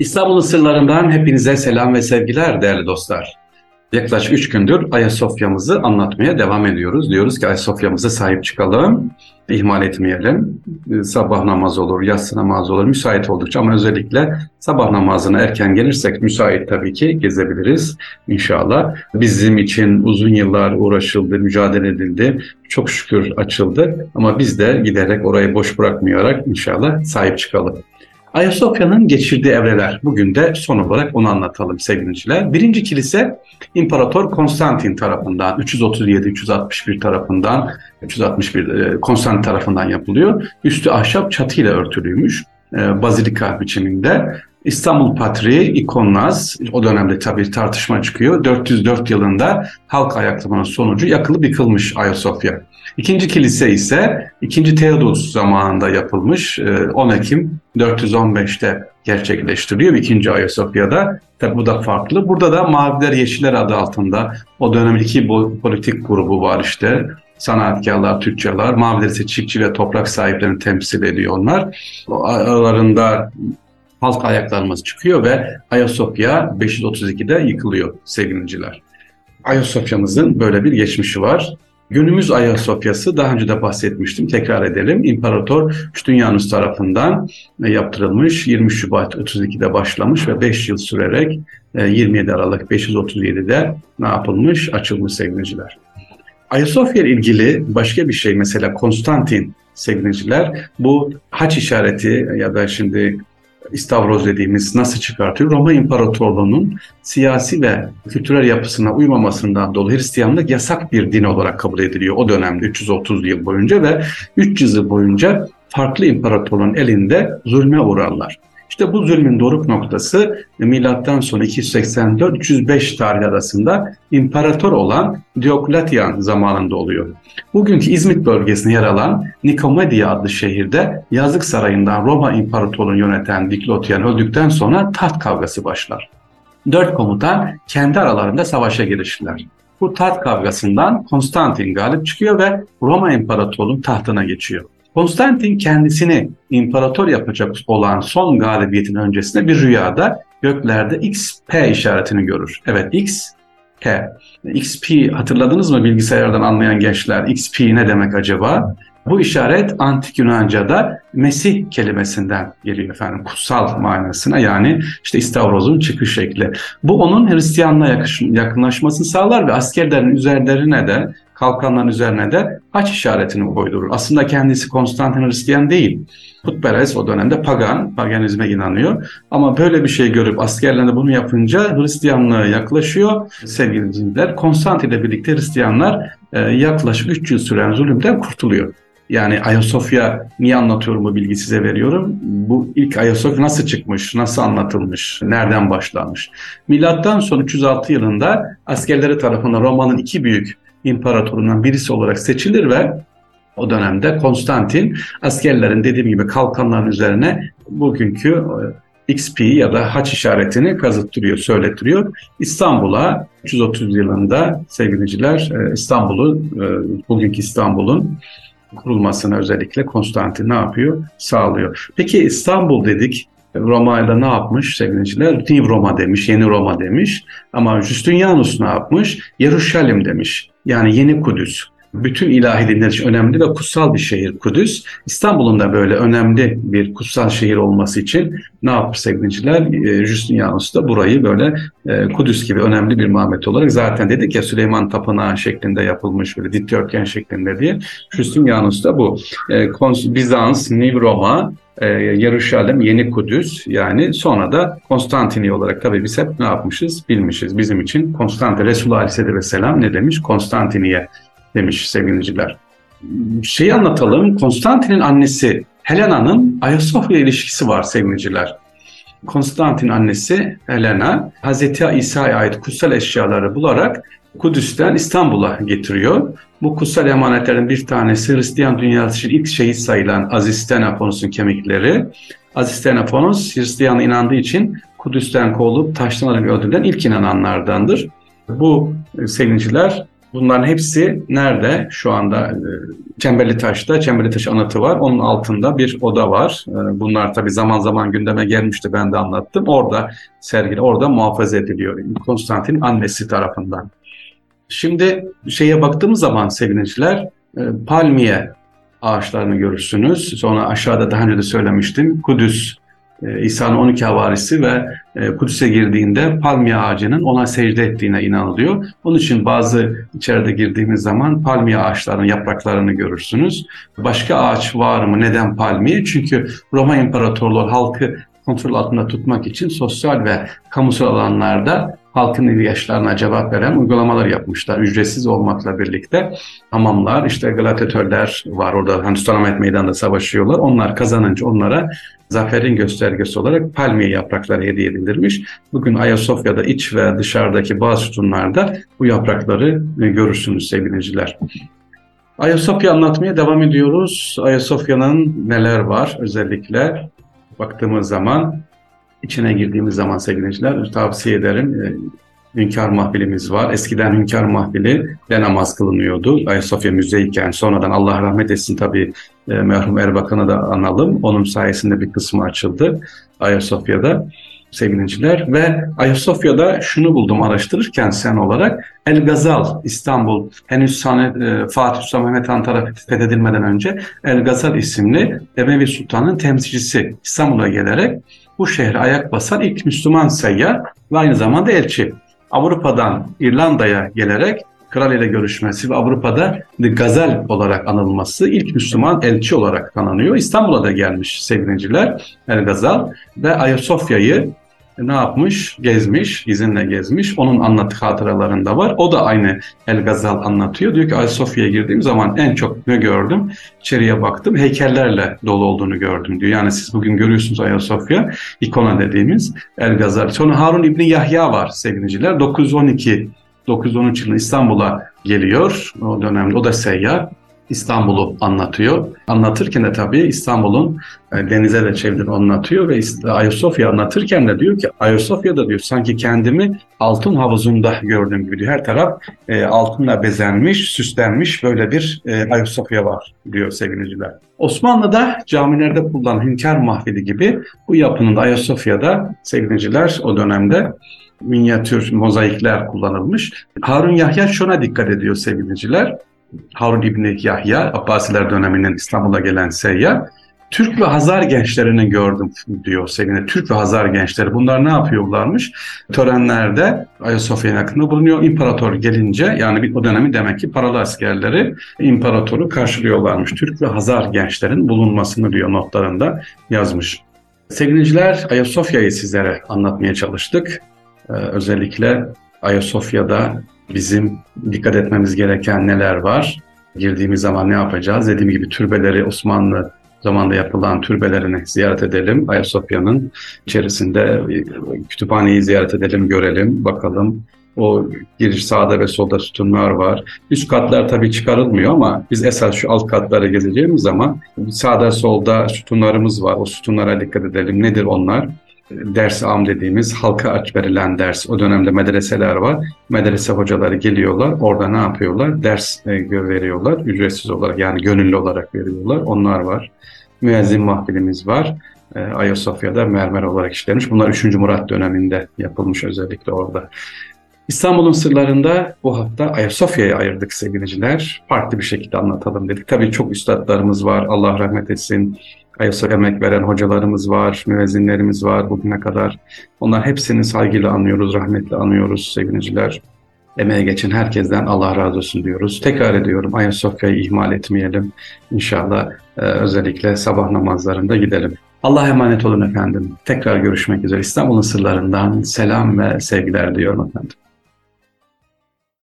İstanbul'un sırlarından hepinize selam ve sevgiler değerli dostlar. Yaklaşık üç gündür Ayasofya'mızı anlatmaya devam ediyoruz. Diyoruz ki Ayasofya'mıza sahip çıkalım, ihmal etmeyelim. Sabah namaz olur, yatsı namaz olur, müsait oldukça ama özellikle sabah namazına erken gelirsek müsait tabii ki gezebiliriz inşallah. Bizim için uzun yıllar uğraşıldı, mücadele edildi. Çok şükür açıldı ama biz de giderek orayı boş bırakmayarak inşallah sahip çıkalım. Ayasofya'nın geçirdiği evreler. Bugün de son olarak onu anlatalım sevgiliciler. Birinci kilise İmparator Konstantin tarafından 337-361 tarafından 361 e, Konstantin tarafından yapılıyor. Üstü ahşap çatıyla örtülüymüş. E, bazilika biçiminde. İstanbul Patriği İkonnaz, o dönemde tabii tartışma çıkıyor. 404 yılında halk ayaklamanın sonucu yakılıp yıkılmış Ayasofya. İkinci kilise ise 2. Theodos zamanında yapılmış. 10 e, Ekim 415'te gerçekleştiriliyor 2. Ayasofya'da. Tabi bu da farklı. Burada da Maviler Yeşiller adı altında o dönem iki politik grubu var işte. Sanatkarlar, tüccarlar, maviler ise çiftçi ve toprak sahiplerini temsil ediyor onlar. Aralarında halk ayaklarımız çıkıyor ve Ayasofya 532'de yıkılıyor sevgiliciler. Ayasofya'mızın böyle bir geçmişi var. Günümüz Ayasofya'sı daha önce de bahsetmiştim. Tekrar edelim. İmparator Üçdünyanus tarafından e, yaptırılmış. 20 Şubat 32'de başlamış ve 5 yıl sürerek 27 e, Aralık 537'de ne yapılmış? Açılmış sevgiliciler. Ayasofya ile ilgili başka bir şey mesela Konstantin sevgiliciler bu haç işareti ya da şimdi İstavroz dediğimiz nasıl çıkartıyor? Roma İmparatorluğu'nun siyasi ve kültürel yapısına uymamasından dolayı Hristiyanlık yasak bir din olarak kabul ediliyor o dönemde 330 yıl boyunca ve 300 yıl boyunca farklı imparatorluğun elinde zulme uğrarlar. İşte bu zulmün doruk noktası milattan sonra 284-305 tarih arasında imparator olan Diokletian zamanında oluyor. Bugünkü İzmit bölgesinde yer alan Nikomedia adlı şehirde Yazık Sarayı'ndan Roma İmparatorluğunu yöneten Diklotyan öldükten sonra taht kavgası başlar. Dört komutan kendi aralarında savaşa girişirler. Bu taht kavgasından Konstantin galip çıkıyor ve Roma İmparatorluğu'nun tahtına geçiyor. Konstantin kendisini imparator yapacak olan son galibiyetin öncesinde bir rüyada göklerde XP işaretini görür. Evet X, P. XP hatırladınız mı bilgisayardan anlayan gençler? XP ne demek acaba? Bu işaret antik Yunanca'da Mesih kelimesinden geliyor efendim. Kutsal manasına yani işte İstavroz'un çıkış şekli. Bu onun Hristiyanlığa yakınlaşmasını sağlar ve askerlerin üzerlerine de kalkanların üzerine de haç işaretini koydurur. Aslında kendisi Konstantin Hristiyan değil. Putperest o dönemde pagan, paganizme inanıyor. Ama böyle bir şey görüp askerlerine bunu yapınca Hristiyanlığa yaklaşıyor. Sevgili dinler, Konstantin ile birlikte Hristiyanlar e, yaklaşık 3 yıl süren zulümden kurtuluyor. Yani Ayasofya niye anlatıyorum bu bilgi size veriyorum. Bu ilk Ayasofya nasıl çıkmış, nasıl anlatılmış, nereden başlanmış? Milattan sonra 306 yılında askerleri tarafından Roma'nın iki büyük imparatorundan birisi olarak seçilir ve o dönemde Konstantin askerlerin dediğim gibi kalkanların üzerine bugünkü e, XP ya da haç işaretini kazıttırıyor, söylettiriyor. İstanbul'a 330 yılında sevgiliciler e, İstanbul'u, e, bugünkü İstanbul'un kurulmasına özellikle Konstantin ne yapıyor? Sağlıyor. Peki İstanbul dedik. Roma ile ne yapmış sevgiliciler? New Roma demiş, yeni Roma demiş. Ama Justinianus ne yapmış? Yeruşalim demiş. Yani yeni Kudüs bütün ilahi dinler için önemli ve kutsal bir şehir Kudüs. İstanbul'un da böyle önemli bir kutsal şehir olması için ne yapmış sevgiliciler? E, Justinianus da burayı böyle e, Kudüs gibi önemli bir mabet olarak zaten dedik ya Süleyman Tapınağı şeklinde yapılmış böyle dikdörtgen şeklinde diye. Justinianus da bu. E, Bizans, New Roma, e, Yeni Kudüs yani sonra da Konstantini olarak tabii biz hep ne yapmışız bilmişiz. Bizim için Konstantin Resulullah Aleyhisselatü Vesselam ne demiş? Konstantiniye demiş sevgiliciler. Şeyi anlatalım. Konstantin'in annesi Helena'nın Ayasofya ilişkisi var sevgiliciler. Konstantin annesi Helena, Hazreti İsa'ya ait kutsal eşyaları bularak Kudüs'ten İstanbul'a getiriyor. Bu kutsal emanetlerin bir tanesi Hristiyan dünyası için ilk şehit sayılan Aziz Stenaponos'un kemikleri. Aziz Stenaponos Hristiyan inandığı için Kudüs'ten kovulup taşlanarak öldürülen ilk inananlardandır. Bu sevinciler Bunların hepsi nerede? Şu anda e, Çemberli Taş'ta Çemberli Taş anıtı var. Onun altında bir oda var. E, bunlar tabii zaman zaman gündeme gelmişti. Ben de anlattım. Orada sergili, orada muhafaza ediliyor. Konstantin annesi tarafından. Şimdi şeye baktığımız zaman sevgiliciler e, palmiye ağaçlarını görürsünüz. Sonra aşağıda daha önce de söylemiştim. Kudüs İsa'nın 12 havarisi ve e, Kudüs'e girdiğinde palmiye ağacının ona secde ettiğine inanılıyor. Onun için bazı içeride girdiğimiz zaman palmiye ağaçlarının yapraklarını görürsünüz. Başka ağaç var mı? Neden palmiye? Çünkü Roma İmparatorluğu halkı kontrol altında tutmak için sosyal ve kamusal alanlarda halkın ihtiyaçlarına cevap veren uygulamalar yapmışlar. Ücretsiz olmakla birlikte hamamlar, işte gladyatörler var orada hani Sultanahmet Meydanı'nda savaşıyorlar. Onlar kazanınca onlara zaferin göstergesi olarak palmiye yaprakları hediye edilmiş. Bugün Ayasofya'da iç ve dışarıdaki bazı sütunlarda bu yaprakları e, görürsünüz sevgiliciler. Ayasofya anlatmaya devam ediyoruz. Ayasofya'nın neler var özellikle baktığımız zaman içine girdiğimiz zaman sevgiliciler tavsiye ederim. E, hünkâr mahfilimiz var. Eskiden hünkâr mahfili de namaz kılınıyordu. Ayasofya Müzeyken sonradan Allah rahmet etsin tabii e, merhum Erbakan'ı da analım. Onun sayesinde bir kısmı açıldı Ayasofya'da sevgiliciler ve Ayasofya'da şunu buldum araştırırken sen olarak El Gazal İstanbul henüz Sanet, e, Fatih Sultan Mehmet Han tarafı fethedilmeden önce El Gazal isimli Emevi Sultan'ın temsilcisi İstanbul'a gelerek bu şehre ayak basan ilk Müslüman seyyar ve aynı zamanda elçi. Avrupa'dan İrlanda'ya gelerek kral ile görüşmesi ve Avrupa'da gazel olarak anılması ilk Müslüman elçi olarak tanınıyor. İstanbul'a da gelmiş sevgiliciler El Gazal ve Ayasofya'yı ne yapmış? Gezmiş, izinle gezmiş. Onun anlattığı hatıralarında var. O da aynı El Gazal anlatıyor. Diyor ki Ayasofya'ya girdiğim zaman en çok ne gördüm? İçeriye baktım. Heykellerle dolu olduğunu gördüm diyor. Yani siz bugün görüyorsunuz Ayasofya ikona dediğimiz El Gazal. Sonra Harun İbni Yahya var sevgiliciler. 912 913 yılında İstanbul'a geliyor. O dönemde o da seyyar. İstanbul'u anlatıyor. Anlatırken de tabii İstanbul'un e, denize de çevirdiğini anlatıyor ve Ayasofya anlatırken de diyor ki Ayasofya'da diyor sanki kendimi altın havuzunda gördüğüm gibi diyor. Her taraf e, altınla bezenmiş, süslenmiş böyle bir e, Ayasofya var diyor sevgiliciler. Osmanlı'da camilerde kullanılan hünkâr mahfili gibi bu yapının da Ayasofya'da sevgiliciler o dönemde minyatür mozaikler kullanılmış. Harun Yahya şuna dikkat ediyor sevgiliciler. Harun İbni Yahya, Abbasiler döneminin İstanbul'a gelen seyyar, Türk ve Hazar gençlerini gördüm diyor sevgili. Türk ve Hazar gençleri bunlar ne yapıyorlarmış? Törenlerde Ayasofya'nın yakında bulunuyor. İmparator gelince yani o dönemi demek ki paralı askerleri imparatoru karşılıyorlarmış. Türk ve Hazar gençlerin bulunmasını diyor notlarında yazmış. Sevgiliciler Ayasofya'yı sizlere anlatmaya çalıştık. Ee, özellikle Ayasofya'da bizim dikkat etmemiz gereken neler var? Girdiğimiz zaman ne yapacağız? Dediğim gibi türbeleri Osmanlı zamanda yapılan türbelerini ziyaret edelim. Ayasofya'nın içerisinde kütüphaneyi ziyaret edelim, görelim, bakalım. O giriş sağda ve solda sütunlar var. Üst katlar tabii çıkarılmıyor ama biz esas şu alt katlara gezeceğimiz zaman sağda solda sütunlarımız var. O sütunlara dikkat edelim. Nedir onlar? Ders am dediğimiz halka aç verilen ders. O dönemde medreseler var. Medrese hocaları geliyorlar. Orada ne yapıyorlar? Ders e, veriyorlar. Ücretsiz olarak yani gönüllü olarak veriyorlar. Onlar var. Müezzin mahfilimiz var. E, Ayasofya'da mermer olarak işlenmiş. Bunlar 3. Murat döneminde yapılmış özellikle orada. İstanbul'un sırlarında bu hafta Ayasofya'yı ayırdık sevgiliciler. Farklı bir şekilde anlatalım dedik. Tabii çok üstadlarımız var. Allah rahmet etsin. Ayasofya emek veren hocalarımız var, müezzinlerimiz var bugüne kadar. Onlar hepsini saygıyla anıyoruz, rahmetle anıyoruz sevgiliciler. Emeğe geçen herkesten Allah razı olsun diyoruz. Tekrar ediyorum Ayasofya'yı ihmal etmeyelim. İnşallah e, özellikle sabah namazlarında gidelim. Allah emanet olun efendim. Tekrar görüşmek üzere. İstanbul'un sırlarından selam ve sevgiler diyorum efendim.